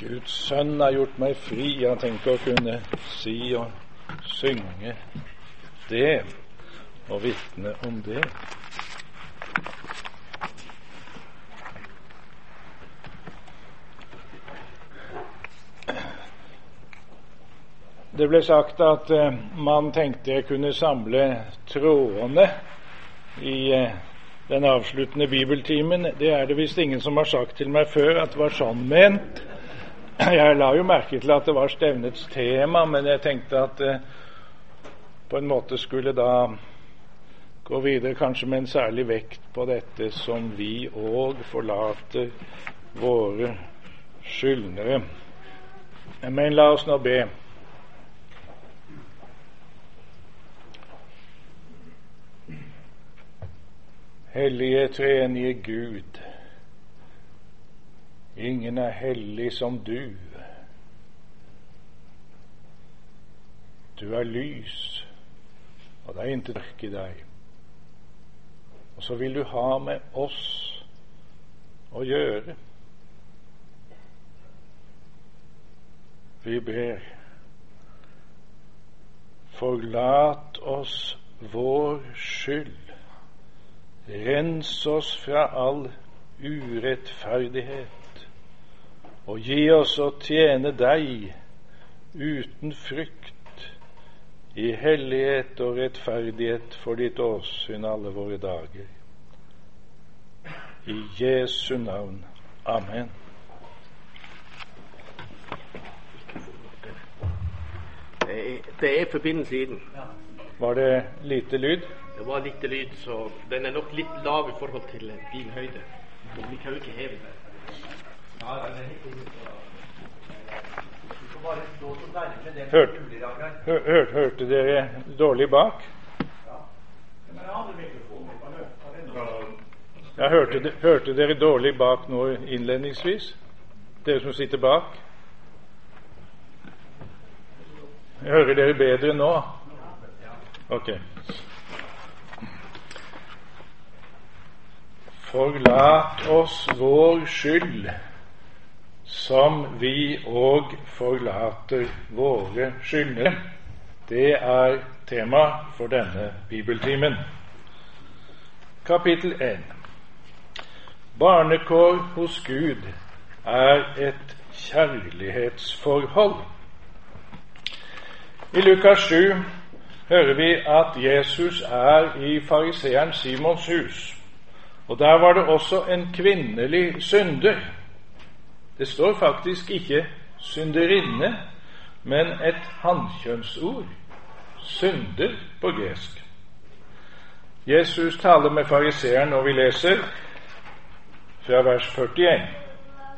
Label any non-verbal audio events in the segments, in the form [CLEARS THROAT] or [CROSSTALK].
Guds sønn har gjort meg fri. Jeg tenker å kunne si og synge det og vitne om det. Det ble sagt at uh, man tenkte jeg kunne samle trådene i uh, den avsluttende bibeltimen. Det er det visst ingen som har sagt til meg før at det var sånn ment. [LAUGHS] Jeg la jo merke til at det var stevnets tema, men jeg tenkte at det på en måte skulle da gå videre kanskje med en særlig vekt på dette som vi òg forlater våre skyldnere. Men la oss nå be. Hellige treenige Gud. Ingen er hellig som du. Du er lys, og det er intet mørke i deg. Og så vil du ha med oss å gjøre. Vi ber. Forlat oss vår skyld. Rens oss fra all urettferdighet og gi oss å tjene deg uten frykt, i hellighet og rettferdighet for ditt åsyn alle våre dager. I Jesu navn. Amen. Det er forbindelse i den. Var det lite lyd? Det var lite lyd, så den er nok litt lav i forhold til din høyde. Vi kan jo ikke heve den. Hørt, hør, hør, hørte dere dårlig bak? Ja, hørte, hørte dere dårlig bak nå innledningsvis? Dere som sitter bak? Hører dere bedre nå? Ok. Forlat oss vår skyld som vi òg forlater våre skyldnere. Det er tema for denne bibeltimen. Kapittel 1. Barnekår hos Gud er et kjærlighetsforhold. I Lukas 7 hører vi at Jesus er i fariseeren Simons hus. Og Der var det også en kvinnelig synder det står faktisk ikke synderinne, men et hannkjønnsord. Synder på gresk. Jesus taler med fariseeren, og vi leser fra vers 41.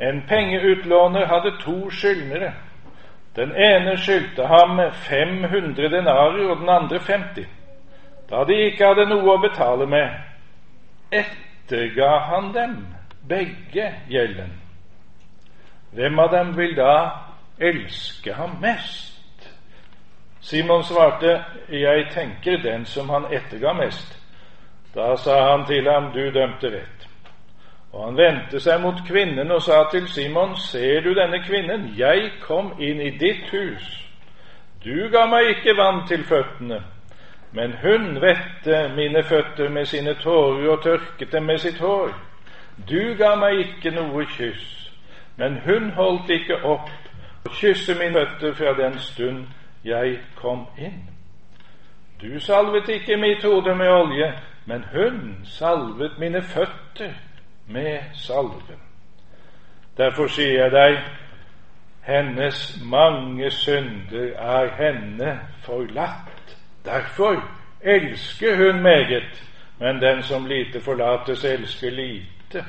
En pengeutlåner hadde to skyldnere. Den ene skyldte ham 500 denarer og den andre 50. Da de ikke hadde noe å betale med, etterga han dem begge gjelden. Hvem av dem vil da elske ham mest? Simon svarte, Jeg tenker den som han etterga mest. Da sa han til ham, Du dømte rett. Og han vendte seg mot kvinnen og sa til Simon, Ser du denne kvinnen? Jeg kom inn i ditt hus. Du ga meg ikke vann til føttene, men hun vette mine føtter med sine tårer og tørket dem med sitt hår. Du ga meg ikke noe kyss. Men hun holdt ikke opp å kysse mine føtter fra den stund jeg kom inn. Du salvet ikke mitt hode med olje, men hun salvet mine føtter med salven. Derfor sier jeg deg, hennes mange synder er henne forlatt. Derfor elsker hun meget, men den som lite forlates, elsker lite.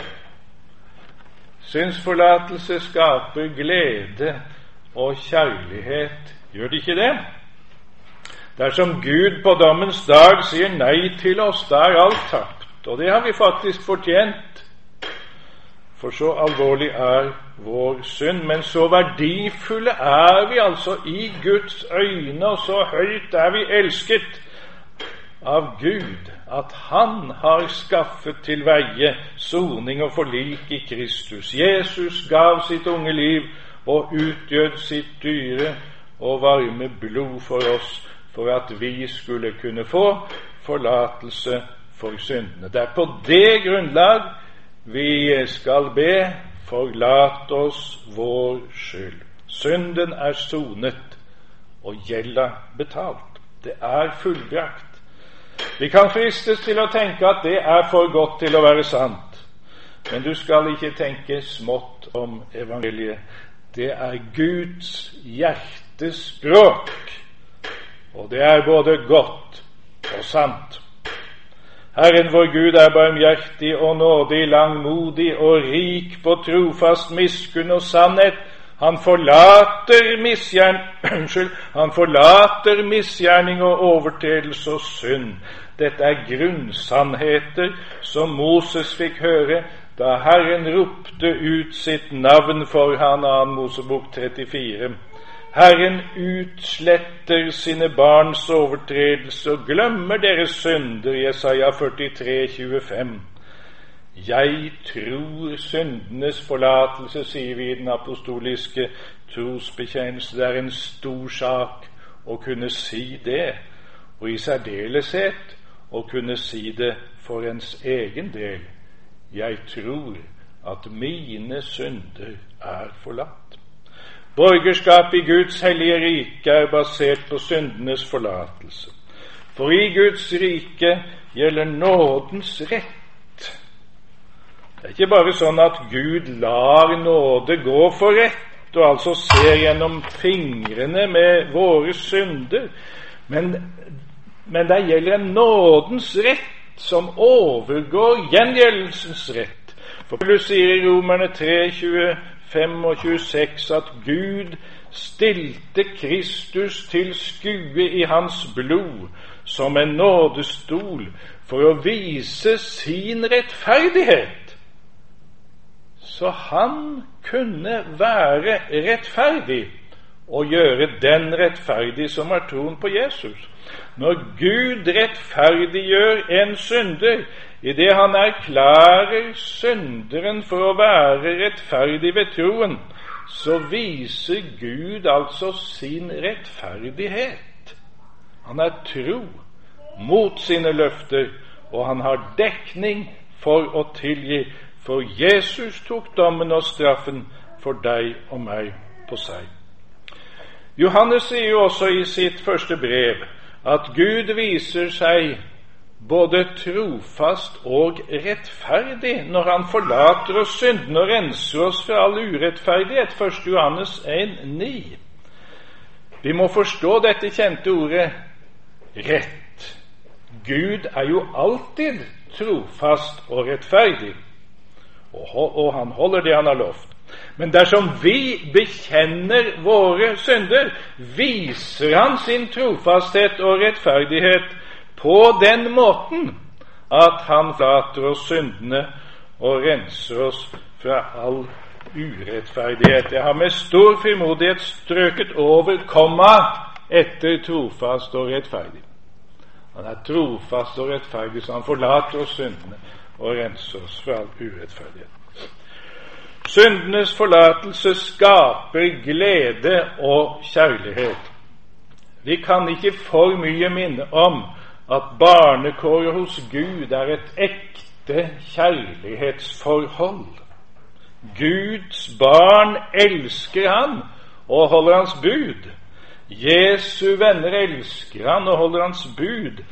Synsforlatelse skaper glede og kjærlighet, gjør det ikke det? Dersom Gud på dommens dag sier nei til oss, da er alt tapt. Og det har vi faktisk fortjent. For så alvorlig er vår synd. Men så verdifulle er vi altså i Guds øyne, og så høyt er vi elsket av Gud at Han har skaffet til veie soning og forlik i Kristus. Jesus gav sitt unge liv og utgjød sitt dyre og varme blod for oss, for at vi skulle kunne få forlatelse for syndene. Det er på det grunnlag vi skal be forlat oss vår skyld. Synden er sonet, og gjelda betalt. Det er fullbrakt. Vi kan fristes til å tenke at det er for godt til å være sant. Men du skal ikke tenke smått om evangeliet. Det er Guds hjertespråk, og det er både godt og sant. Herren vår Gud er barmhjertig og nådig, langmodig og rik på trofast miskunn og sannhet. Han forlater. [CLEARS THROAT] Unnskyld. Han forlater misgjerning og overtredelse og synd. Dette er grunnsannheter som Moses fikk høre da Herren ropte ut sitt navn for han, 2. Mosebok 34. Herren utsletter sine barns overtredelse og glemmer deres synder, Jesaja 43, 25. Jeg tror syndenes forlatelse, sier vi i den apostoliske trosbekjennelse. Det er en stor sak å kunne si det, og i særdeleshet å kunne si det for ens egen del. Jeg tror at mine synder er forlatt. Borgerskap i Guds hellige rike er basert på syndenes forlatelse. For i Guds rike gjelder nådens rett. Det er ikke bare sånn at Gud lar nåde gå for rett, og altså ser gjennom fingrene med våre synder, men, men det gjelder en nådens rett som overgår gjengjeldelsens rett. For Paulus sier i Romerne 3, 25 og 26 at Gud stilte Kristus til skue i hans blod som en nådestol for å vise sin rettferdighet. Så han kunne være rettferdig og gjøre den rettferdig som har troen på Jesus. Når Gud rettferdiggjør en synder, Idet han erklærer synderen for å være rettferdig ved troen, så viser Gud altså sin rettferdighet. Han er tro mot sine løfter, og han har dekning for å tilgi, for Jesus tok dommen og straffen for deg og meg på seg. Johannes sier jo også i sitt første brev at Gud viser seg både trofast og rettferdig når han forlater oss syndene og renser oss fra all urettferdighet. 1. Johannes 1,9. Vi må forstå dette kjente ordet rett. Gud er jo alltid trofast og rettferdig, og, han holder det han har lovt. Men dersom vi bekjenner våre synder, viser han sin trofasthet og rettferdighet på den måten at han flater oss syndene og renser oss fra all urettferdighet. Jeg har med stor frimodighet strøket over komma etter trofast og rettferdig. Han er trofast og rettferdig, så han forlater oss syndene og rense oss fra all urettferdighet. Syndenes forlatelse skaper glede og kjærlighet. Vi kan ikke for mye minne om at barnekåret hos Gud er et ekte kjærlighetsforhold. Guds barn elsker han og holder hans bud. Jesu venner elsker han og holder hans bud.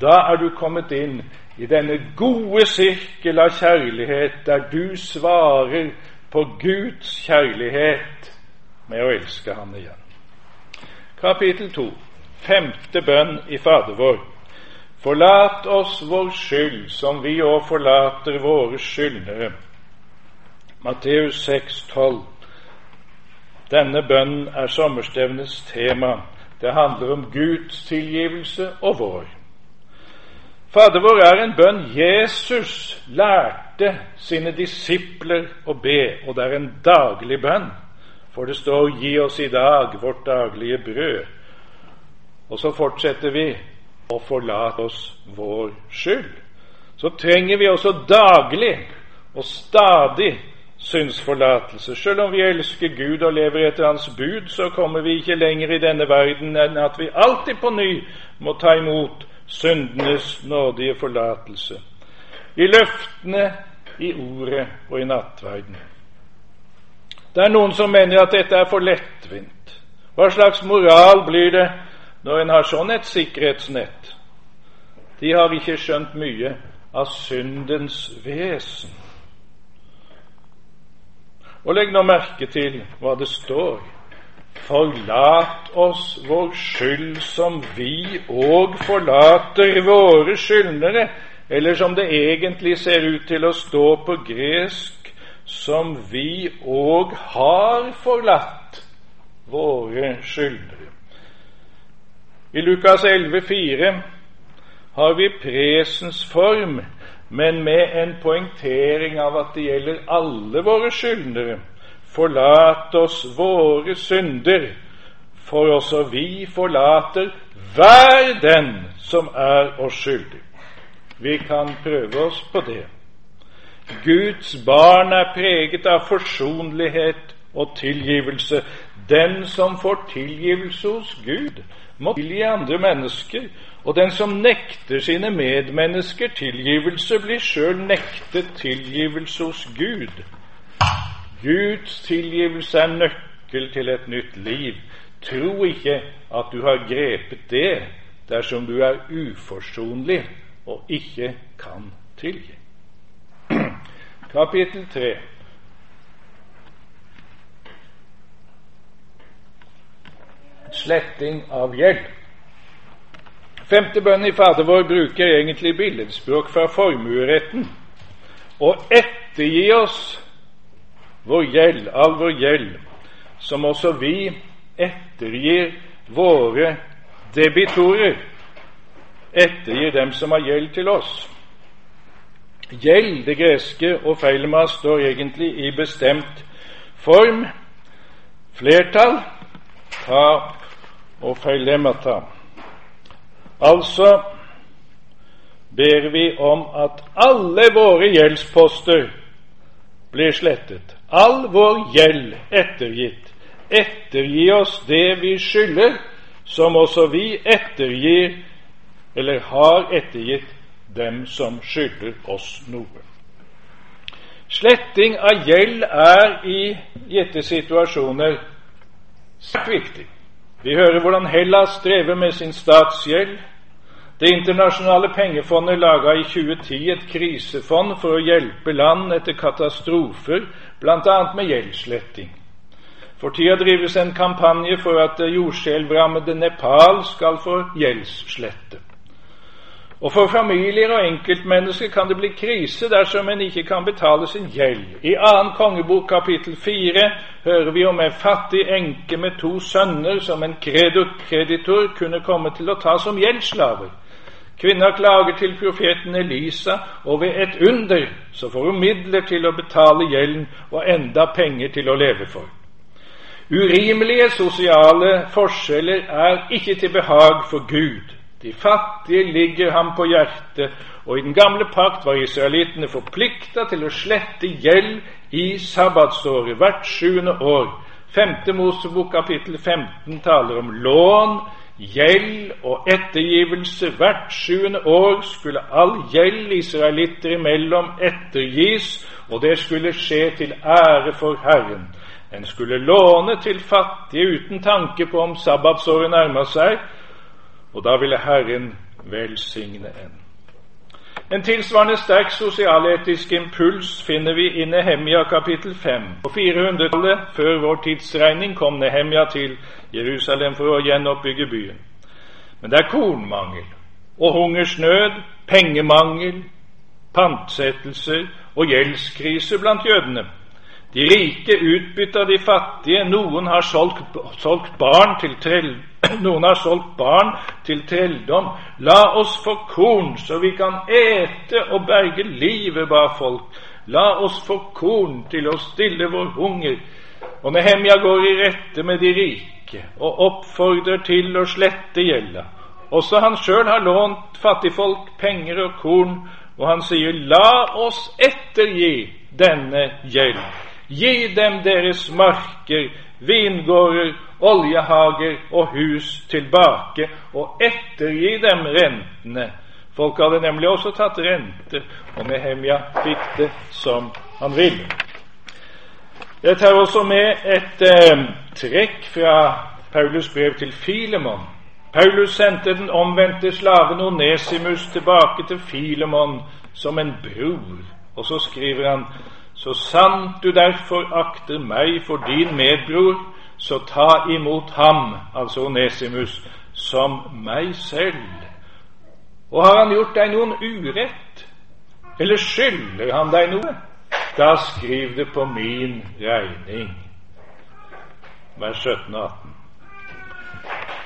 Da er du kommet inn i denne gode sirkel av kjærlighet, der du svarer på Guds kjærlighet med å elske ham igjen. Kapittel 2. Femte bønn i Fader vår. Forlat oss vår skyld, som vi òg forlater våre skyldnere. Matteus 6,12. Denne bønnen er sommerstevnets tema. Det handler om Guds tilgivelse og vår. Fader vår er en bønn Jesus lærte sine disipler å be, og det er en daglig bønn. For det står 'Gi oss i dag vårt daglige brød'. Og så fortsetter vi og forlat oss vår skyld. Så trenger vi også daglig og stadig, synsforlatelse. Selv om vi elsker Gud og lever etter Hans bud, så kommer vi ikke lenger i denne verden enn at vi alltid på ny må ta imot syndenes nådige forlatelse. I løftene, i ordet og i nattverden. Det er noen som mener at dette er for lettvint. Hva slags moral blir det når en har sånn et sikkerhetsnett? De har ikke skjønt mye av syndens vesen. Og legg nå merke til hva det står. Forlat oss vår skyld som vi òg forlater våre skyldnere, eller som det egentlig ser ut til å stå på gresk, som vi òg har forlatt våre skyldnere. I Lukas 11,4 har vi presens form men med en poengtering av at det gjelder alle våre skyldnere. Forlat oss våre synder, for også vi forlater hver den som er oss skyldig. Vi kan prøve oss på det. Guds barn er preget av forsonlighet og tilgivelse. Den som får tilgivelse hos Gud, må tilgi andre mennesker, og den som nekter sine medmennesker tilgivelse, blir sjøl nektet tilgivelse hos Gud. Guds tilgivelse er nøkkel til et nytt liv. Tro ikke at du har grepet det dersom du er uforsonlig og ikke kan tilgi. [CLEARS THROAT] Kapittel 3. Sletting av gjeld. Femte bønn i Fader vår bruker egentlig billedspråk fra formueretten. Og ettergi oss vår gjeld, all vår gjeld, som også vi ettergir våre debitorer. Ettergir dem som har gjeld til oss. Gjeld, det greske og feilma, står egentlig i bestemt form. Flertall, tap og feilemata. Altså ber vi om at alle våre gjeldsposter blir slettet. All vår gjeld ettergitt. Ettergi oss det vi skylder, som også vi ettergir, eller har ettergitt, dem som skylder oss noe. Sletting av gjeld er i gitte situasjoner svært viktig. Vi hører hvordan Hellas strever med sin statsgjeld. Det internasjonale pengefondet laga i 2010 et krisefond for å hjelpe land etter katastrofer, bl.a. med gjeldssletting. For tida drives en kampanje for at det jordskjelvrammede Nepal skal få gjeldsslette. Og For familier og enkeltmennesker kan det bli krise dersom en ikke kan betale sin gjeld. I 2. kongebok kapittel 4 hører vi om en fattig enke med to sønner som en kreditor kunne komme til å ta som gjeldsslaver. Kvinna klager til profeten Elisa, og ved et under så får hun midler til å betale gjelden og enda penger til å leve for. Urimelige sosiale forskjeller er ikke til behag for Gud. De fattige ligger ham på hjertet, og i den gamle pakt var israelittene forplikta til å slette gjeld i sabbatsåret hvert sjuende år. Femte Mosebok kapittel 15 taler om lån, gjeld og ettergivelse. Hvert sjuende år skulle all gjeld israelitter imellom ettergis, og det skulle skje til ære for Herren. En skulle låne til fattige uten tanke på om sabbatsåret nærma seg, og da ville Herren velsigne en. En tilsvarende sterk sosialetisk impuls finner vi i Nehemia kapittel 5. På 400-tallet før vår tidsregning kom Nehemia til Jerusalem for å gjenoppbygge byen. Men det er kornmangel og hungersnød, pengemangel, pantsettelser og gjeldskrise blant jødene. De rike utbytter de fattige. Noen har solgt, solgt barn til noen har solgt barn til trelldom. La oss få korn, så vi kan ete og berge livet, ba folk. La oss få korn til å stille vår hunger. Og Nehemja går i rette med de rike og oppfordrer til å slette gjelda. Også han sjøl har lånt fattigfolk penger og korn, og han sier, la oss ettergi denne gjeld Gi dem deres marker, vingårder, oljehager og hus tilbake, og ettergi dem rentene. Folk hadde nemlig også tatt rente, og Nehemja fikk det som han ville. Jeg tar også med et eh, trekk fra Paulus brev til Filemon. Paulus sendte den omvendte slaven Onesimus tilbake til Filemon som en bror. Og så skriver han så sant du derfor akter meg for din medbror, så ta imot ham, altså Onesimus, som meg selv. Og har han gjort deg noen urett, eller skylder han deg noe, da skriv det på min regning. Vers 17 og 18.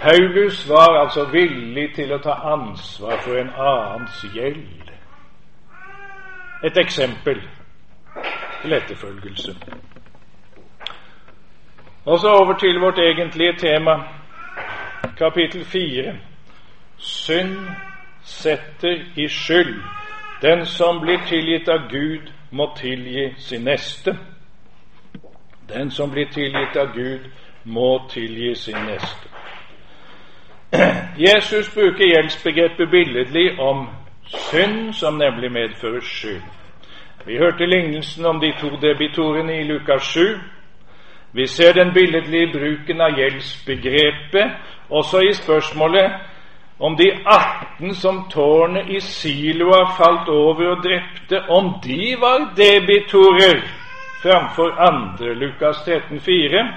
Paulus var altså villig til å ta ansvar for en annens gjeld. Et eksempel til etterfølgelse. Og så over til vårt egentlige tema, kapittel fire. Synd setter i skyld. Den som blir tilgitt av Gud, må tilgi sin neste. Den som blir tilgitt av Gud, må tilgi sin neste. [CLEARS THROAT] Jesus bruker gjeldsbegrepet billedlig om synd, som nemlig medfører skyld. Vi hørte lignelsen om de to debitorene i Lukas 7. Vi ser den billedlige bruken av gjeldsbegrepet også i spørsmålet om de 18 som tårnet i Siloa falt over og drepte, om de var debitorer framfor andre. Lukas 13, 4.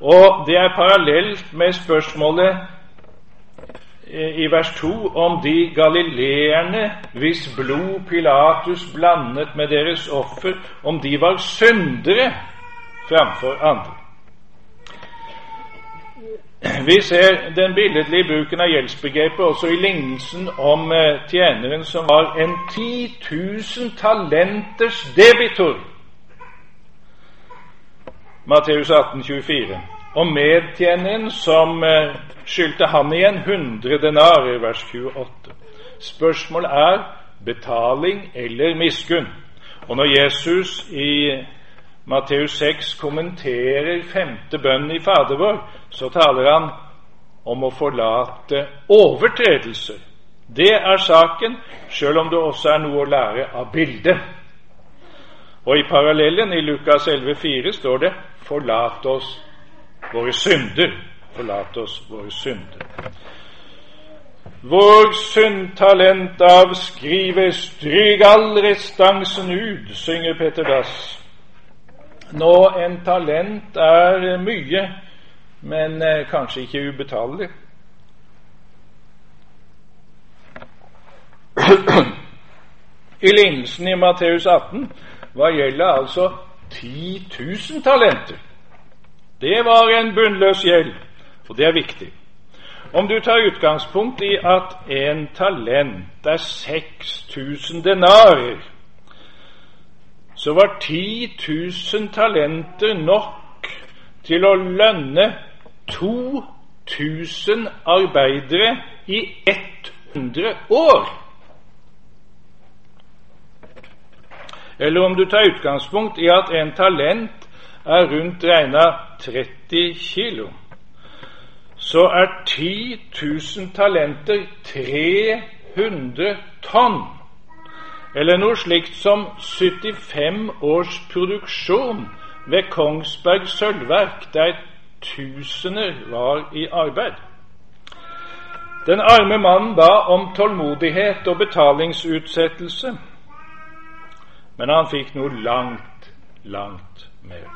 Og det er parallelt med spørsmålet i vers 2 om de galileerne hvis blod Pilatus blandet med deres offer, om de var syndere framfor andre. Vi ser den billedlige bruken av gjeldsbegrepet også i lignelsen om eh, tjeneren som var en 10 000 talenters debitor. Matteus 18, 24 og medtjeneren som eh, skyldte han igjen 100 denarer, vers 28. Spørsmålet er betaling eller miskunn. Og når Jesus i Matteus 6 kommenterer femte bønn i Fader vår, så taler han om å forlate overtredelser. Det er saken, sjøl om det også er noe å lære av bildet. Og i parallellen i Lukas 11,4 står det 'forlat oss våre synder. Forlat oss våre synder. Vår syndtalent avskrives, stryk all restansen ut, synger Petter Dass. Nå, en talent er mye, men eh, kanskje ikke ubetalelig. [CLEARS THROAT] I lignelsen i Matteus 18 hva gjelder altså 10 000 talenter. Det var en bunnløs gjeld, og det er viktig. Om du tar utgangspunkt i at en talent er 6000 denarer, så var 10 000 talenter nok til å lønne 2000 arbeidere i 100 år. Eller om du tar utgangspunkt i at en talent er rundt regna 30 kilo, så er 10 000 talenter 300 tonn. Eller noe slikt som 75 års produksjon ved Kongsberg sølvverk, der tusener var i arbeid. Den arme mannen ba om tålmodighet og betalingsutsettelse, men han fikk noe langt, langt mer.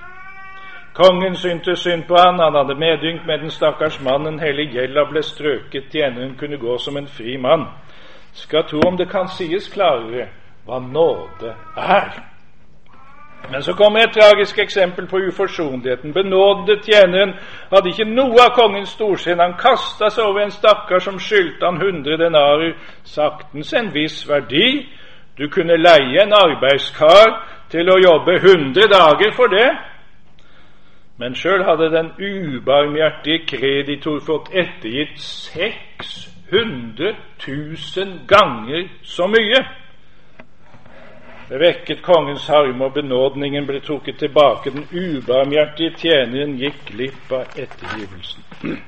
Kongen syntes synd på han, han hadde medynk med den stakkars mannen, hele gjelda ble strøket, til ende hun kunne gå som en fri mann. Skal tro om det kan sies klarere hva nåde er. Men så kommer et tragisk eksempel på uforsonligheten. Benådede tjeneren hadde ikke noe av kongens storsinn. Han kasta seg over en stakkar som skyldte han 100 denarer, saktens en viss verdi. Du kunne leie en arbeidskar til å jobbe 100 dager for det. Men sjøl hadde den ubarmhjertige kreditor fått ettergitt 600 000 ganger så mye. Det vekket kongens harme, og benådningen ble trukket tilbake. Den ubarmhjertige tjeneren gikk glipp av ettergivelsen.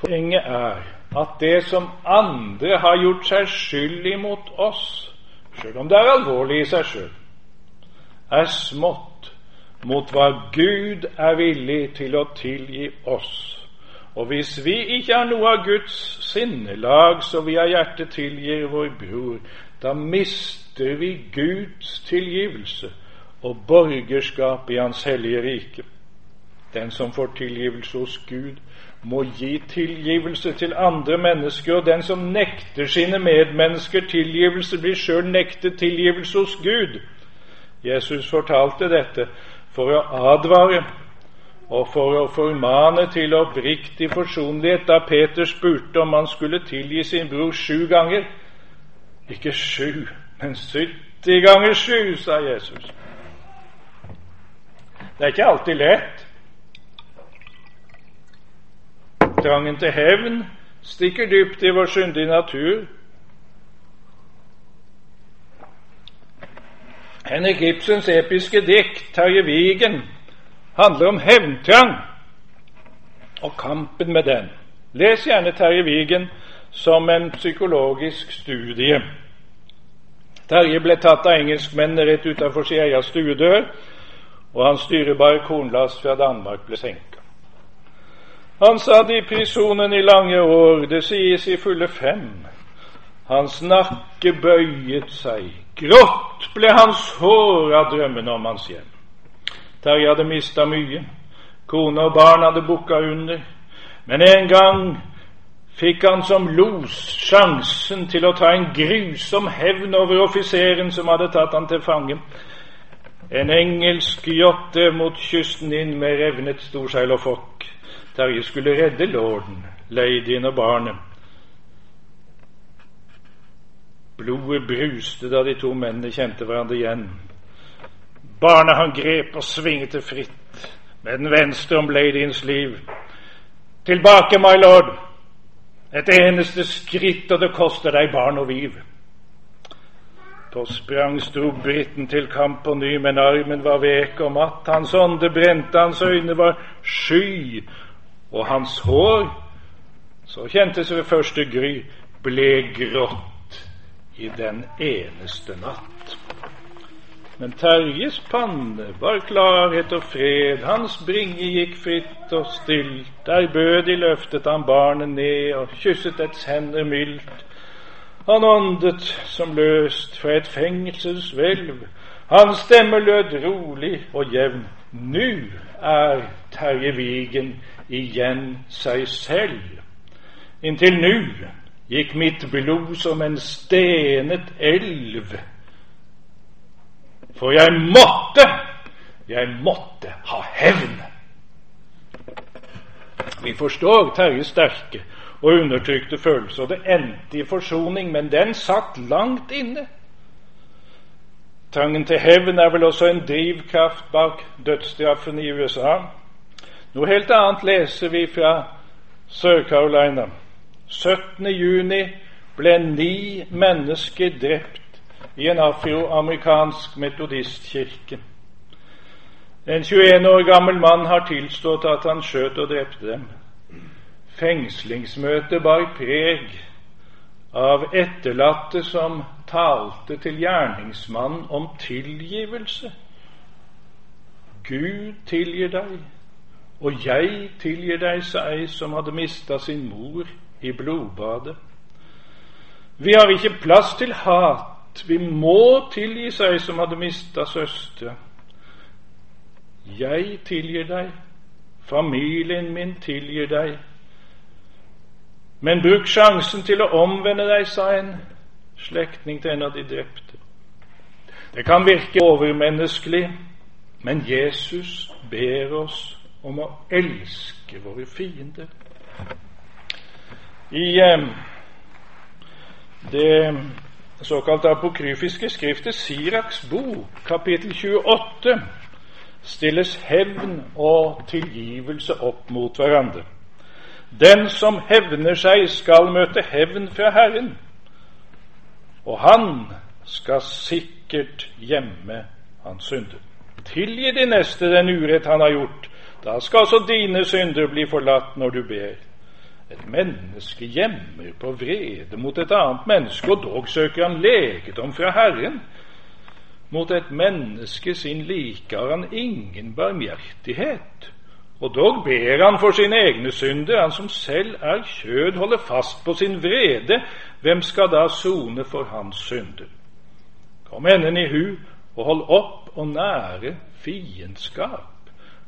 Poenget er at det som andre har gjort seg skyld imot oss, selv om det er alvorlig i seg sjøl, er smått mot hva Gud er villig til å tilgi oss. Og hvis vi ikke har noe av Guds sinnelag så vi av hjertet tilgir vår bror, da mister vi Guds tilgivelse og borgerskap i Hans hellige rike. Den som får tilgivelse hos Gud, må gi tilgivelse til andre mennesker, og den som nekter sine medmennesker tilgivelse, blir sjøl nektet tilgivelse hos Gud. Jesus fortalte dette for å advare og for å formane til oppriktig forsonlighet da Peter spurte om han skulle tilgi sin bror sju ganger. Ikke sju, 70 ganger 7, sa Jesus. Det er ikke alltid lett. Trangen til hevn stikker dypt i vår syndige natur. Henrik Ibsens episke dikt 'Terje Vigen' handler om hevntrang og kampen med den. Les gjerne Terje Vigen som en psykologisk studie. Terje ble tatt av engelskmennene rett utenfor sin egen stuedør, og hans styrebare kornlast fra Danmark ble senka. Han satt i prisonen i lange år, det sies i fulle fem. Hans nakke bøyet seg, grått ble hans hår av drømmene om hans hjem. Terje hadde mista mye, kone og barn hadde bukka under, men en gang fikk han som los sjansen til å ta en grusom hevn over offiseren som hadde tatt han til fange. En engelsk jotte mot kysten inn med revnet storseil og fokk. Terje skulle redde lorden, ladyen og barnet. Blodet bruste da de to mennene kjente hverandre igjen. Barnet han grep og svingte fritt med den venstre om ladyens liv. Tilbake, my lord! Et eneste skritt, og det koster deg barn og liv. Da sprang sto briten til kamp på ny, men armen var vek og matt. Hans ånde brente, hans øyne var sky, og hans hår, så kjentes ved første gry, ble grått i den eneste natt. Men Terjes panne var klarhet og fred, hans bringe gikk fritt og stilt. Der bødig løftet han barnet ned og kysset dets hender mildt. Han åndet som løst fra et fengselshvelv. Hans stemme lød rolig og jevn. Nu er Terje Vigen igjen seg selv. Inntil nu gikk mitt blod som en stenet elv for jeg måtte, jeg måtte ha hevn. Vi forstår Terjes sterke og undertrykte følelser, og det endte i forsoning, men den satt langt inne. Trangen til hevn er vel også en drivkraft bak dødsstraffen i USA. Noe helt annet leser vi fra Sør-Carolina. 17. juni ble ni mennesker drept i en afroamerikansk metodistkirke. En 21 år gammel mann har tilstått at han skjøt og drepte dem. Fengslingsmøtet bar preg av etterlatte som talte til gjerningsmannen om tilgivelse. Gud tilgir deg, og jeg tilgir deg, sa ei som hadde mista sin mor i blodbadet. Vi har ikke plass til hat vi må tilgi seg som hadde mista søster. Jeg tilgir deg, familien min tilgir deg. Men bruk sjansen til å omvende deg, sa en slektning til en av de drepte. Det kan virke overmenneskelig, men Jesus ber oss om å elske våre fiender. I eh, det såkalte apokryfiske skriftet Siraks bok, kapittel 28, stilles hevn og tilgivelse opp mot hverandre. Den som hevner seg, skal møte hevn fra Herren, og han skal sikkert gjemme hans synder. Tilgi de neste den urett han har gjort. Da skal også dine synder bli forlatt når du ber. Et menneske gjemmer på vrede mot et annet menneske, og dog søker han legedom fra Herren. Mot et menneske sin like har han ingen barmhjertighet. Og dog ber han for sine egne synder. Han som selv er kjød, holder fast på sin vrede. Hvem skal da sone for hans synder? Kom enden i hu og hold opp og nære fiendskap.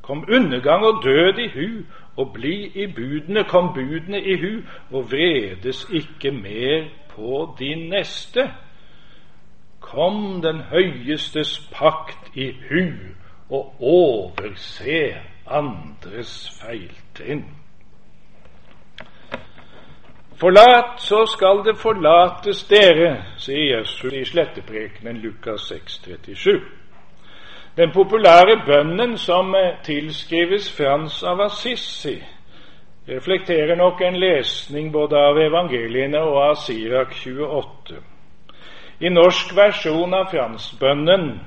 Kom undergang og død i hu, og bli i budene, kom budene i hu, og vredes ikke mer på din neste. Kom den høyestes pakt i hu, og overse andres feiltrinn. Forlat, så skal det forlates dere, sier Jesus i sletteprekenen Lukas 6, 37. Den populære bønnen som tilskrives Frans av Assisi, reflekterer nok en lesning både av evangeliene og av Sirak 28. I norsk versjon av fransbønnen,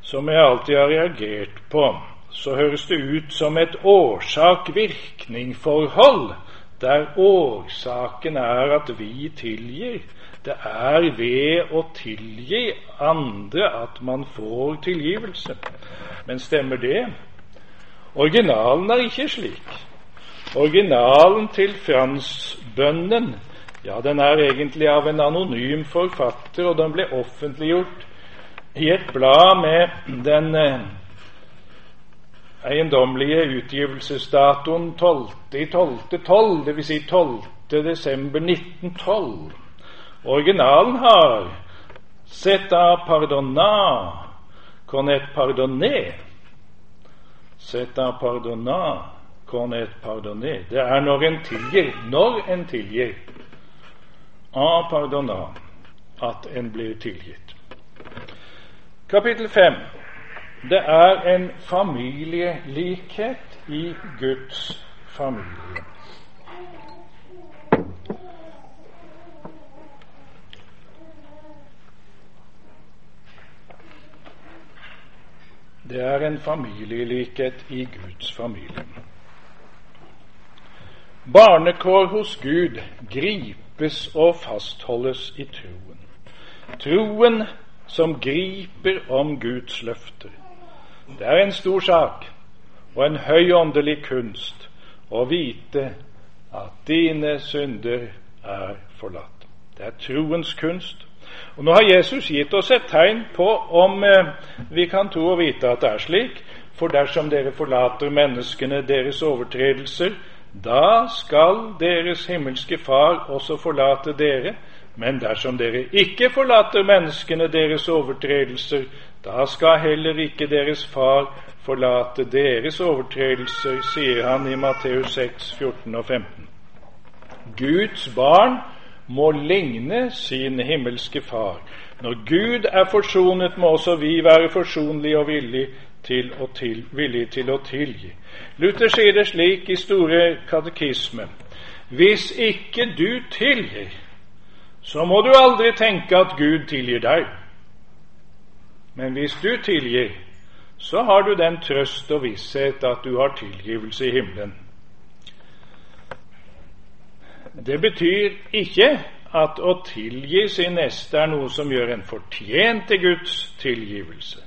som jeg alltid har reagert på, så høres det ut som et årsak-virkning-forhold, der årsaken er at vi tilgir. Det er ved å tilgi andre at man får tilgivelse. Men stemmer det? Originalen er ikke slik. Originalen til fransbønnen ja, den er egentlig av en anonym forfatter, og den ble offentliggjort i et blad med den eh, eiendommelige utgivelsesdatoen 12. i 12. dvs. Si 12. desember 1912. Originalen har seta pardona con et pardonné. Seta pardona con et pardonné. Det er når en tilgir. Når en tilgir. A pardona. At en blir tilgitt. Kapittel 5. Det er en familielikhet i Guds familie. Det er en familielikhet i Guds familie. Barnekår hos Gud gripes og fastholdes i troen. Troen som griper om Guds løfter. Det er en stor sak og en høy åndelig kunst å vite at dine synder er forlatt. Det er troens kunst. Og Nå har Jesus gitt oss et tegn på om eh, vi kan tro og vite at det er slik. For dersom dere forlater menneskene deres overtredelser, da skal deres himmelske Far også forlate dere. Men dersom dere ikke forlater menneskene deres overtredelser, da skal heller ikke deres far forlate deres overtredelser, sier han i Matteus 6, 14 og 15. Guds barn må ligne sin himmelske far. Når Gud er forsonet, må også vi være forsonlige og villige til å, til, villige til å tilgi. Luther sier det slik i Store katekisme Hvis ikke du tilgir, så må du aldri tenke at Gud tilgir deg. Men hvis du tilgir, så har du den trøst og visshet at du har tilgivelse i himmelen. Det betyr ikke at å tilgi sin neste er noe som gjør en fortjent til Guds tilgivelse.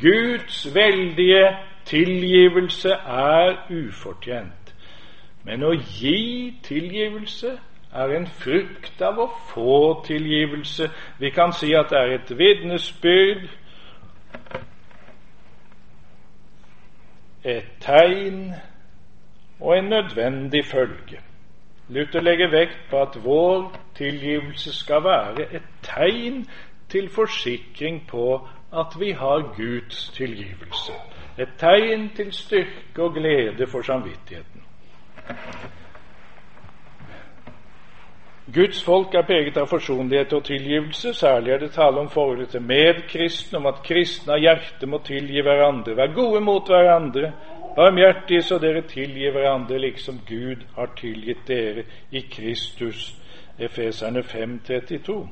Guds veldige tilgivelse er ufortjent. Men å gi tilgivelse er en frukt av å få tilgivelse. Vi kan si at det er et vitnesbyrd et tegn og en nødvendig følge. Luther legger vekt på at vår tilgivelse skal være et tegn til forsikring på at vi har Guds tilgivelse. Et tegn til styrke og glede for samvittigheten. Guds folk er preget av forsonlighet og tilgivelse. Særlig er det tale om forholdet til medkristne, om at kristne av hjerte må tilgi hverandre, være gode mot hverandre, barmhjertige så dere tilgir hverandre, liksom Gud har tilgitt dere i Kristus. Efeserne 5,32.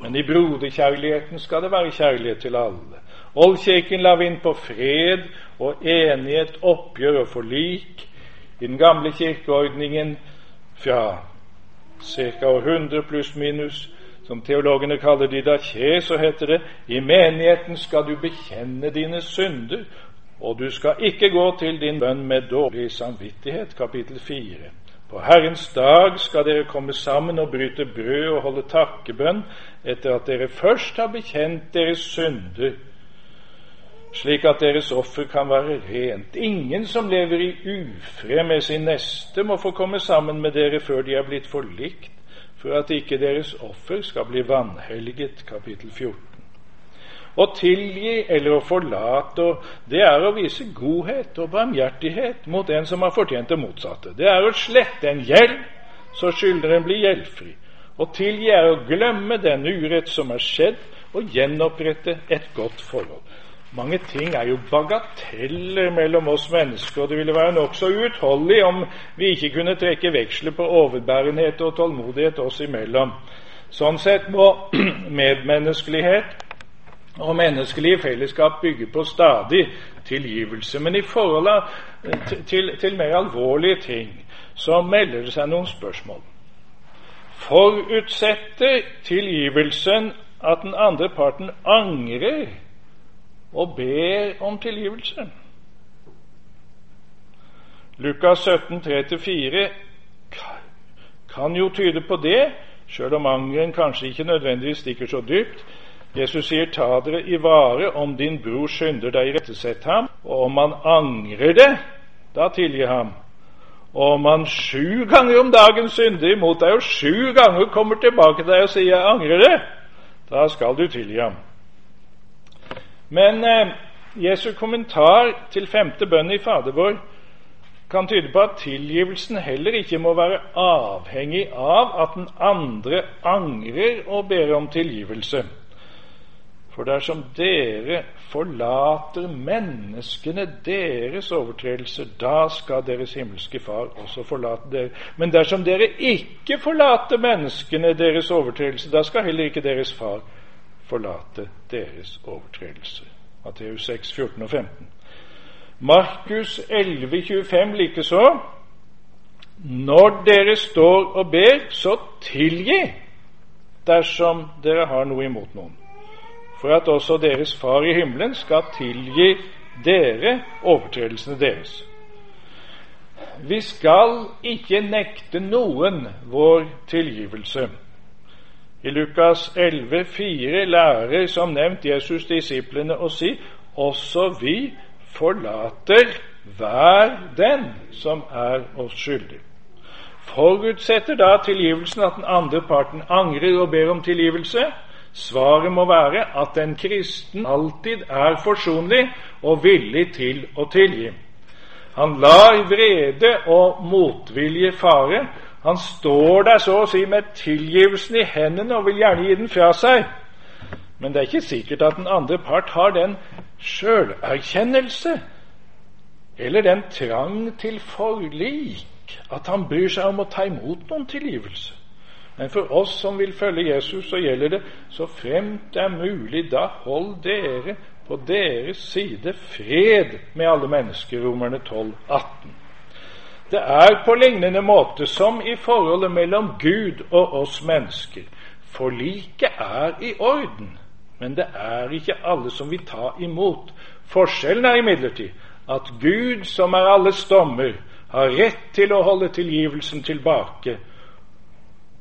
Men i broderkjærligheten skal det være kjærlighet til alle. Oldkirken la vind på fred og enighet, oppgjør og forlik. I den gamle kirkeordningen fra ca. år 100 pluss minus, som teologene kaller didaché, så heter det i menigheten skal du bekjenne dine synder, og du skal ikke gå til din bønn med dårlig samvittighet. Kapittel 4. På Herrens dag skal dere komme sammen og bryte brød og holde takkebønn etter at dere først har bekjent deres synder slik at deres offer kan være rent. Ingen som lever i ufred med sin neste, må få komme sammen med dere før de er blitt forlikt, for at ikke deres offer skal bli vanhelliget. Kapittel 14. Å tilgi eller å forlate, det er å vise godhet og barmhjertighet mot en som har fortjent det motsatte. Det er å slette en gjeld, så skyldneren blir gjeldfri. Å tilgi er å glemme den urett som er skjedd, og gjenopprette et godt forhold. Mange ting er jo bagateller mellom oss mennesker, og det ville være nokså uutholdelig om vi ikke kunne trekke veksler på overbærenhet og tålmodighet oss imellom. Sånn sett må [CLEARS THROAT] medmenneskelighet og menneskelige fellesskap bygger på stadig tilgivelse. Men i forhold til, til, til mer alvorlige ting så melder det seg noen spørsmål. Forutsetter tilgivelsen at den andre parten angrer og ber om tilgivelse. Lukas 17, 3-4 kan jo tyde på det, sjøl om angeren kanskje ikke nødvendigvis stikker så dypt. Jesus sier, 'Ta dere i vare om din bror synder deg, irettesett ham.' Og om han angrer det, da tilgi ham. Og om han sju ganger om dagen synder imot deg, og sju ganger kommer tilbake til deg og sier 'jeg angrer det', da skal du tilgi ham. Men eh, Jesu kommentar til femte bønn i Fader vår kan tyde på at tilgivelsen heller ikke må være avhengig av at den andre angrer og ber om tilgivelse. For dersom dere forlater menneskene deres overtredelser, da skal deres himmelske Far også forlate dere. Men dersom dere ikke forlater menneskene deres overtredelser, da skal heller ikke deres Far forlate deres overtredelser. Matteus 6, 14 og 15. Markus 11, 25 likeså. Når dere står og ber, så tilgi dersom dere har noe imot noen, for at også deres Far i himmelen skal tilgi dere overtredelsene deres. Vi skal ikke nekte noen vår tilgivelse. I Lukas 11, 4 lærer som nevnt Jesus disiplene å si også vi forlater hver den som er oss skyldig. Forutsetter da tilgivelsen at den andre parten angrer og ber om tilgivelse? Svaret må være at en kristen alltid er forsonlig og villig til å tilgi. Han lar vrede og motvilje fare han står der så å si med tilgivelsen i hendene og vil gjerne gi den fra seg. Men det er ikke sikkert at den andre part har den sjølerkjennelse eller den trang til forlik at han bryr seg om å ta imot noen tilgivelse. Men for oss som vil følge Jesus, så gjelder det så fremt det er mulig, da hold dere på deres side fred med alle mennesker. Romerne 12, 18. Det er på lignende måte som i forholdet mellom Gud og oss mennesker. Forliket er i orden, men det er ikke alle som vil ta imot. Forskjellen er imidlertid at Gud, som er alles dommer, har rett til å holde tilgivelsen tilbake.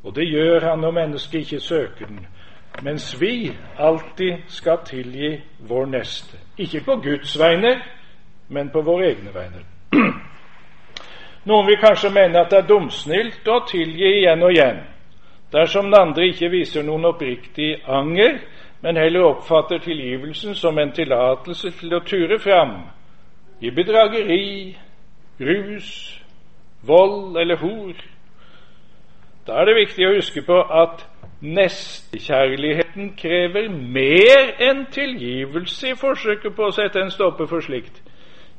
Og det gjør han når mennesket ikke søker den, mens vi alltid skal tilgi vår neste. Ikke på Guds vegne, men på våre egne vegne. [CLEARS THROAT] Noen vil kanskje mene at det er dumsnilt å tilgi igjen og igjen, dersom den andre ikke viser noen oppriktig anger, men heller oppfatter tilgivelsen som en tillatelse til å ture fram i bedrageri, rus, vold eller hor. Da er det viktig å huske på at nestekjærligheten krever mer enn tilgivelse i forsøket på å sette en stopper for slikt.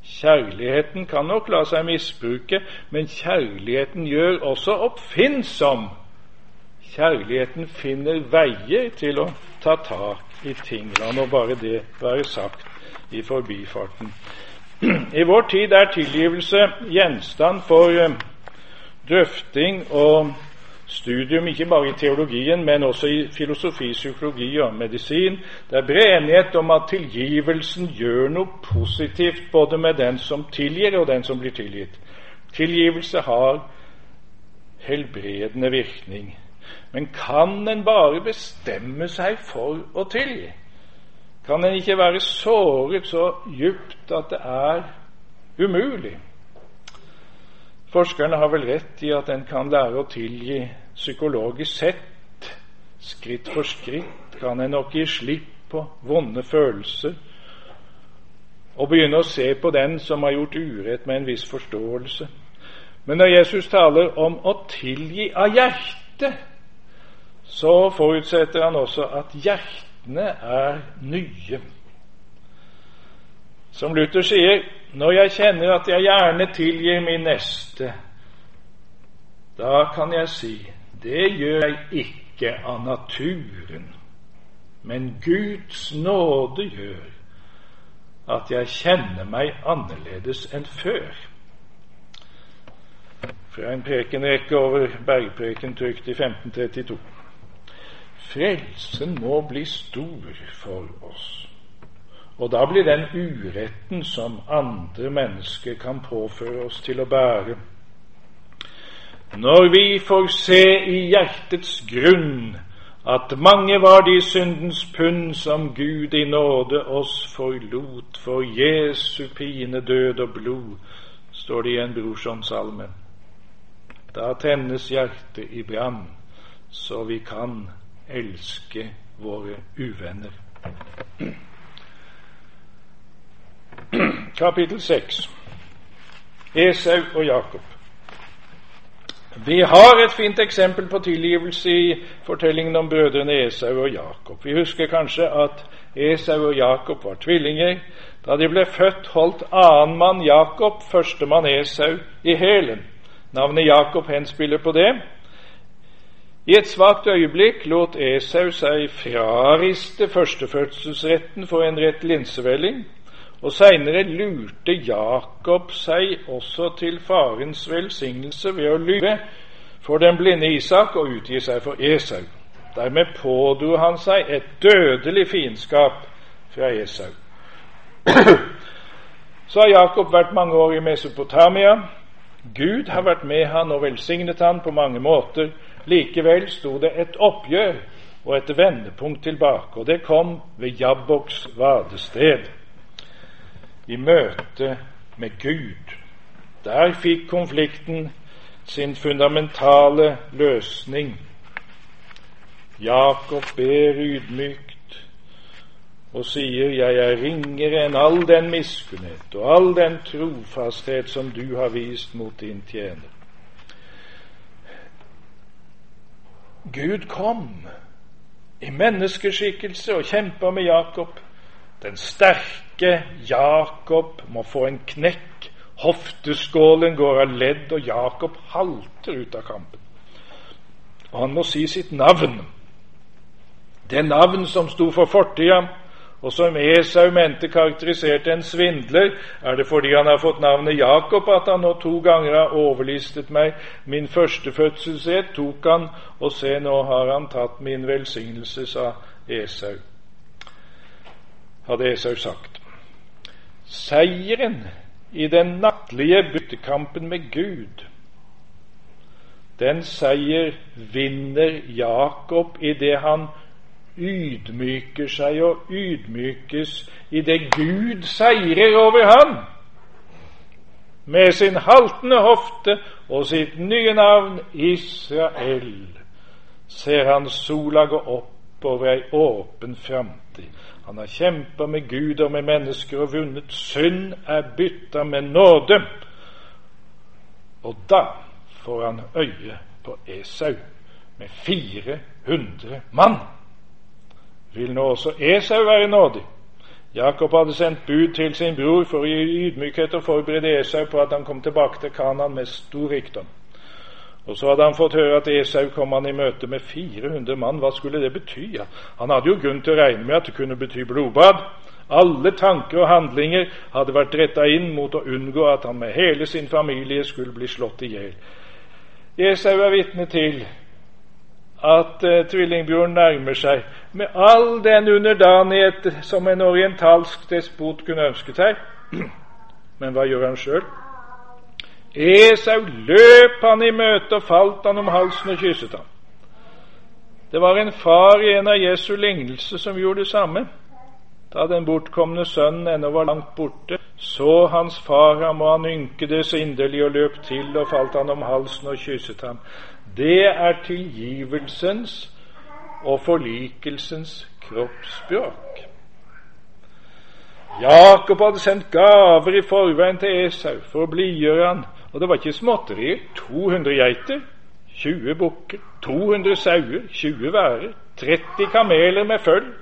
Kjærligheten kan nok la seg misbruke, men kjærligheten gjør også oppfinnsom. kjærligheten finner veier til å ta tak i ting. La nå bare det være sagt i forbifarten. [CLEARS THROAT] I vår tid er tilgivelse gjenstand for eh, drøfting og studium ikke bare i teologien, men også i filosofi, psykologi og medisin. Det er bred enighet om at tilgivelsen gjør noe positivt både med den som tilgir, og den som blir tilgitt. Tilgivelse har helbredende virkning. Men kan en bare bestemme seg for å tilgi? Kan en ikke være såret så djupt at det er umulig? Forskerne har vel rett i at en kan lære å tilgi psykologisk sett. Skritt for skritt kan en nok gi slipp på vonde følelser og begynne å se på den som har gjort urett, med en viss forståelse. Men når Jesus taler om å tilgi av hjertet, så forutsetter han også at hjertene er nye. Som Luther sier, når jeg kjenner at jeg gjerne tilgir min neste, da kan jeg si det gjør jeg ikke av naturen, men Guds nåde gjør at jeg kjenner meg annerledes enn før. Fra en prekenrekke over bergpreken trykt i 1532. Frelsen må bli stor for oss. Og da blir den uretten som andre mennesker kan påføre oss til å bære. Når vi får se i hjertets grunn at mange var de syndens pund som Gud i nåde oss forlot for Jesu pine, død og blod, står det i en brorsonsalme. Da tennes hjertet i brann, så vi kan elske våre uvenner. Kapittel 6 Esau og Jakob. Vi har et fint eksempel på tilgivelse i fortellingen om brødrene Esau og Jakob. Vi husker kanskje at Esau og Jakob var tvillinger. Da de ble født, holdt annenmann Jakob førstemann Esau i hælen. Navnet Jakob henspiller på det. I et svakt øyeblikk lot Esau seg frariste førstefødselsretten for en rett linsevelling. Og seinere lurte Jakob seg også til farens velsignelse ved å lyve for den blinde Isak og utgi seg for Esau. Dermed pådro han seg et dødelig fiendskap fra Esau. [CLEARS THROAT] Så har Jakob vært mange år i Mesopotamia. Gud har vært med han og velsignet han på mange måter. Likevel sto det et oppgjør og et vendepunkt tilbake, og det kom ved Jabboks vadested i møte med Gud. Der fikk konflikten sin fundamentale løsning. Jakob ber ydmykt og sier, 'Jeg er ringere enn all den miskunnhet og all den trofasthet som du har vist mot din tjener'. Gud kom i menneskeskikkelse og kjempa med Jakob. Den sterke Jakob må få en knekk. Hofteskålen går av ledd, og Jakob halter ut av kampen. Og han må si sitt navn. Det navn som sto for fortida, og som Esau mente karakteriserte en svindler, er det fordi han har fått navnet Jakob at han nå to ganger har overlistet meg. Min førstefødselsrett tok han, og se, nå har han tatt min velsignelse, sa Esau hadde Esau sagt. Seieren i den nattlige byttekampen med Gud, den seier vinner Jakob idet han ydmyker seg og ydmykes idet Gud seirer over han. Med sin haltende hofte og sitt nye navn Israel ser han sola gå opp over ei åpen framtid. Han har kjempa med Gud og med mennesker og vunnet. Synd er bytta med nåde. Og da får han øye på Esau med 400 mann. Vil nå også Esau være nådig? Jakob hadde sendt bud til sin bror for å gi ydmykhet og forberede Esau på at han kom tilbake til Kanan med stor rikdom. Og så hadde han fått høre at Esau kom han i møte med 400 mann. Hva skulle det bety? Han hadde jo grunn til å regne med at det kunne bety blodbad. Alle tanker og handlinger hadde vært retta inn mot å unngå at han med hele sin familie skulle bli slått i hjel. Esau er vitne til at eh, tvillingbjørnen nærmer seg med all den underdanighet som en orientalsk despot kunne ønsket seg. [CLEARS THROAT] Men hva gjør han sjøl? Esau løp han i møte og falt han om halsen og kysset ham. Det var en far i en av Jesu lignelse som gjorde det samme. Da den bortkomne sønnen ennå var langt borte, så hans far ham, og han ynkedes inderlig og løp til og falt han om halsen og kysset ham. Det er tilgivelsens og forlikelsens kroppsspråk. Jakob hadde sendt gaver i forveien til Esau for å blidgjøre han og det var ikke småtterier. 200 geiter, 20 bukker, 200 sauer, 20 værer, 30 kameler med føll,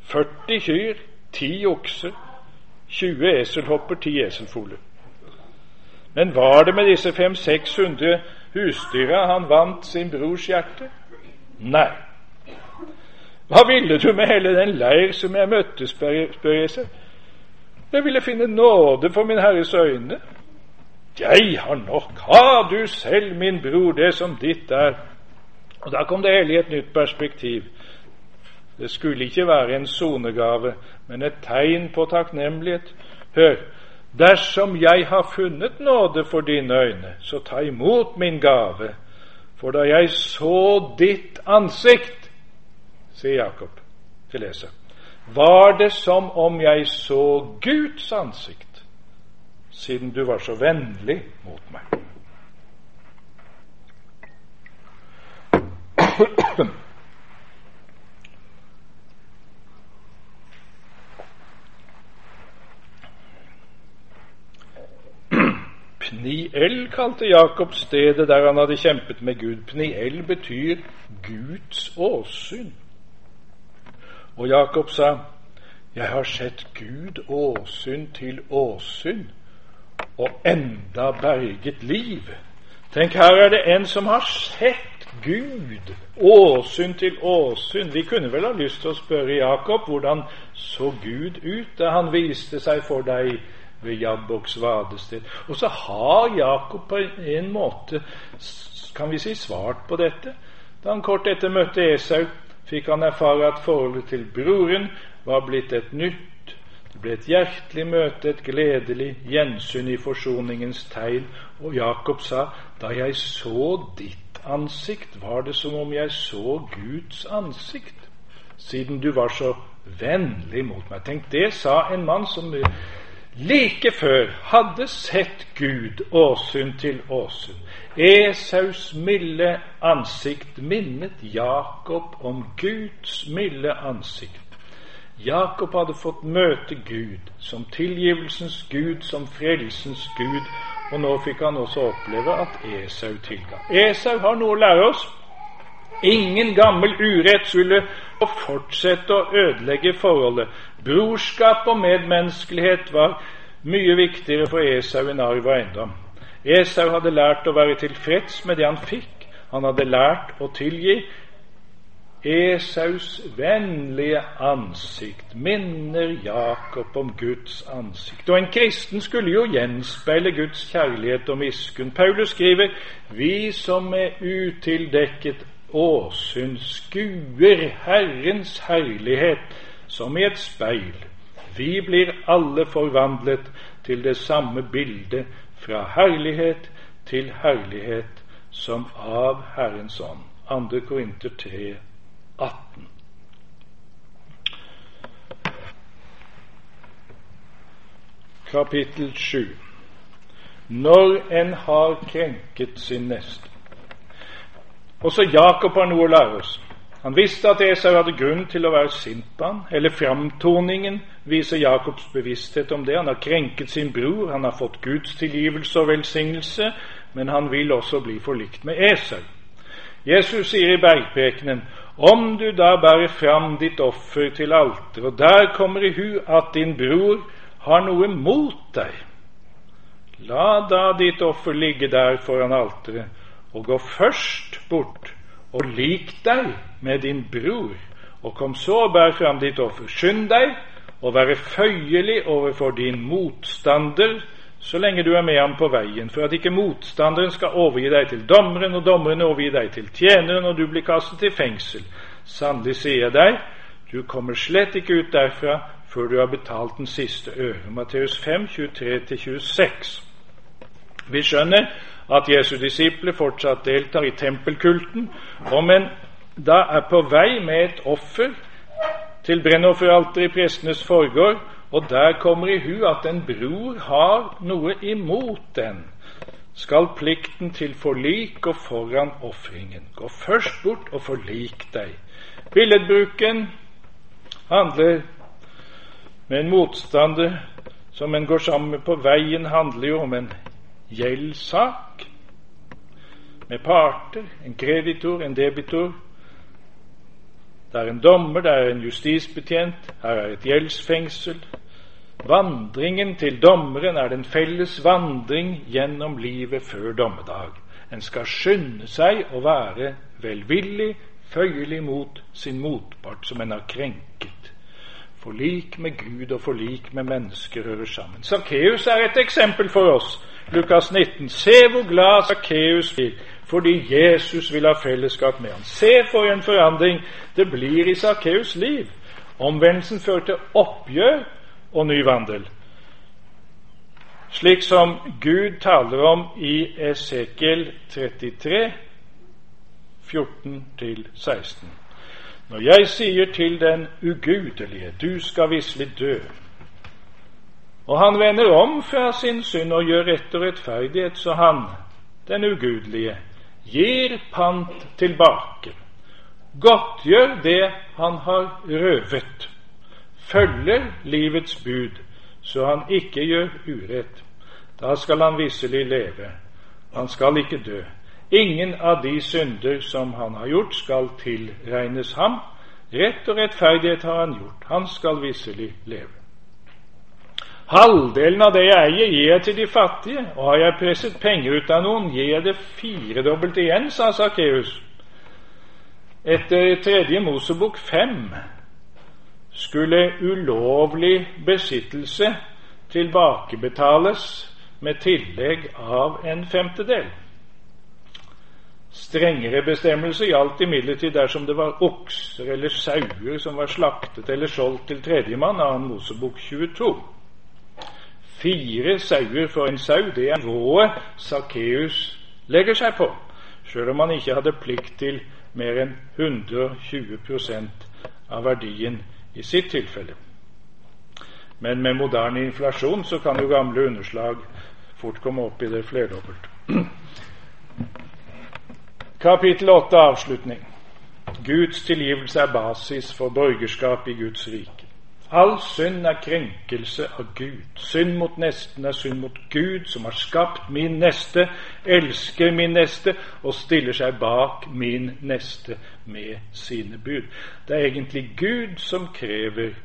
40 kyr, 10 okser, 20 eselhopper, 10 eselfoler. Men var det med disse 500-600 husdyra han vant sin brors hjerte? Nei. Hva ville du med hele den leir som jeg møtte, spør jeg seg. Jeg ville finne nåde for min Herres øyne. Jeg har nok, ha du selv, min bror, det som ditt er. Og Da kom det hele i et nytt perspektiv. Det skulle ikke være en sonegave, men et tegn på takknemlighet. Hør, dersom jeg har funnet nåde for dine øyne, så ta imot min gave. For da jeg så ditt ansikt, sier Jakob til leser, var det som om jeg så Guds ansikt siden du var så vennlig mot meg. Pniel kalte Jakob stedet der han hadde kjempet med Gud. Pniel betyr Guds åsyn. Og Jakob sa, Jeg har sett Gud åsyn til åsyn og enda berget liv. Tenk, her er det en som har sett Gud, åsyn til åsyn. Vi kunne vel ha lyst til å spørre Jakob hvordan så Gud ut da han viste seg for deg ved Jabboks vadested. Og så har Jakob på en måte, kan vi si, svart på dette. Da han kort etter møtte Esau, fikk han erfare at forholdet til broren var blitt et nytt det ble et hjertelig møte, et gledelig gjensyn i forsoningens tegn, og Jakob sa, da jeg så ditt ansikt, var det som om jeg så Guds ansikt, siden du var så vennlig mot meg. Tenk, det sa en mann som like før hadde sett Gud åsyn til åsyn. Esaus milde ansikt minnet Jakob om Guds milde ansikt. Jakob hadde fått møte Gud som tilgivelsens Gud, som frelsens Gud, og nå fikk han også oppleve at Esau tilga. Esau har noe å lære oss. Ingen gammel urett skulle fortsette å ødelegge forholdet. Brorskap og medmenneskelighet var mye viktigere for Esau enn arv og eiendom. Esau hadde lært å være tilfreds med det han fikk. Han hadde lært å tilgi. Esaus vennlige ansikt minner Jakob om Guds ansikt. Og en kristen skulle jo gjenspeile Guds kjærlighet og miskunn. Paulus skriver vi som med utildekket åsyn skuer Herrens herlighet som i et speil. Vi blir alle forvandlet til det samme bildet, fra herlighet til herlighet, som av Herrens ånd. 2. Korinter 3, 18. Kapittel 7. Når en har krenket sin neste. Også Jakob har noe å lære oss. Han visste at Esau hadde grunn til å være sint på ham. Hele framtoningen viser Jakobs bevissthet om det. Han har krenket sin bror, han har fått Guds tilgivelse og velsignelse, men han vil også bli forlikt med Esau. Jesus sier i bergprekenen om du da bærer fram ditt offer til alteret, og der kommer i hu at din bror har noe mot deg, la da ditt offer ligge der foran alteret, og gå først bort og lik deg med din bror, og kom så og bær fram ditt offer. Skynd deg å være føyelig overfor din motstander så lenge du er med ham på veien, for at ikke motstanderen skal overgi deg til dommeren, og dommeren overgi deg til tjeneren, og du blir kastet i fengsel. Sannelig sier jeg deg, du kommer slett ikke ut derfra før du har betalt den siste øre. Matteus 5, 23-26. Vi skjønner at Jesu disipler fortsatt deltar i tempelkulten, og men da er på vei med et offer til brennofferalteret i prestenes forgård, og der kommer i hu at en bror har noe imot den, skal plikten til forlik gå foran ofringen. Gå først bort og forlik deg. Billedbruken handler med en motstander som en går sammen med på veien, handler jo om en gjeldssak med parter, en kreditor, en debitor. Det er en dommer, det er en justisbetjent, her er et gjeldsfengsel. Vandringen til dommeren er den felles vandring gjennom livet før dommedag. En skal skynde seg å være velvillig, føyelig mot sin motpart som en har krenket. Forlik med Gud og forlik med mennesker hører sammen. Sakkeus er et eksempel for oss. Lukas 19. Se hvor glad Sakkeus blir fordi Jesus vil ha fellesskap med ham. Se for en forandring det blir i Sakkeus liv. Omvendelsen fører til oppgjør og ny vandel. Slik som Gud taler om i Esekiel 33, 14-16. Når jeg sier til den ugudelige, du skal visselig dø, og han vender om fra sin synd og gjør rett og rettferdighet, så han, den ugudelige, gir pant tilbake, godtgjør det han har røvet, følger livets bud, så han ikke gjør urett. Da skal han visselig leve. Han skal ikke dø. Ingen av de synder som han har gjort, skal tilregnes ham. Rett og rettferdighet har han gjort. Han skal visselig leve. Halvdelen av det jeg eier, gir jeg til de fattige, og har jeg presset penger ut av noen, gir jeg det firedobbelt igjen, sa Sakkeus. Etter tredje Mosebok fem skulle ulovlig besittelse tilbakebetales med tillegg av en femtedel. Strengere bestemmelse gjaldt imidlertid dersom det var okser eller sauer som var slaktet eller solgt til tredjemann, av Mosebok 22. Fire sauer for en sau, det er nivået Sakkeus legger seg på, sjøl om han ikke hadde plikt til mer enn 120% av verdien i sitt tilfelle. Men med moderne inflasjon så kan jo gamle underslag fort komme opp i det flerdobbelt. [CLEARS THROAT] Kapittel 8 avslutning. Guds tilgivelse er basis for borgerskap i Guds rike. All synd er krenkelse av Gud. Synd mot nesten er synd mot Gud, som har skapt min neste, elsker min neste og stiller seg bak min neste med sine bud. Det er egentlig Gud som krever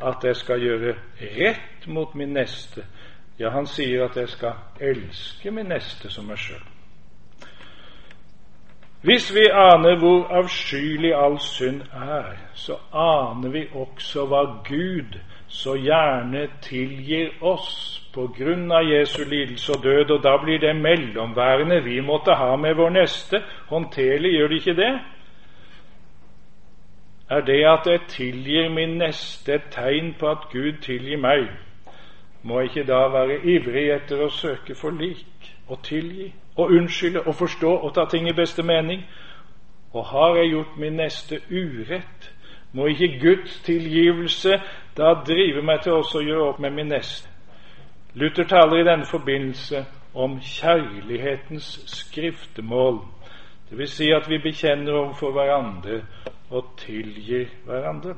at jeg skal gjøre rett mot min neste. Ja, han sier at jeg skal elske min neste som meg sjøl. Hvis vi aner hvor avskyelig all synd er, så aner vi også hva Gud så gjerne tilgir oss på grunn av Jesu lidelse og død, og da blir det mellomværende vi måtte ha med vår neste, håndterlig, gjør det ikke det? Er det at jeg tilgir min neste, et tegn på at Gud tilgir meg? Må jeg ikke da være ivrig etter å søke forlik og tilgi? Å unnskylde og forstå og ta ting i beste mening. Og har jeg gjort min neste urett, må ikke Guds tilgivelse da drive meg til også å gjøre opp med min neste. Luther taler i denne forbindelse om kjærlighetens skriftemål. Det vil si at vi bekjenner overfor hverandre og tilgir hverandre.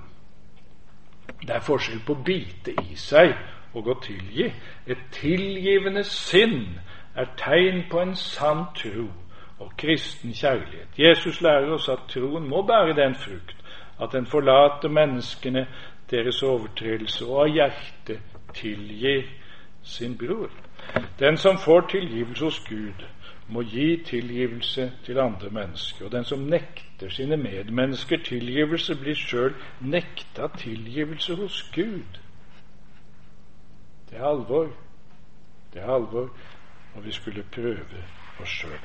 Det er forskjell på å bite i seg og å tilgi. Et tilgivende sinn er tegn på en sann tro og kristen kjærlighet. Jesus lærer oss at troen må bære den frukt at den forlater menneskene deres overtredelse og av hjertet tilgir sin bror. Den som får tilgivelse hos Gud, må gi tilgivelse til andre mennesker. Og den som nekter sine medmennesker tilgivelse, blir sjøl nekta tilgivelse hos Gud. Det er alvor. Det er alvor når vi skulle prøve oss sjøl.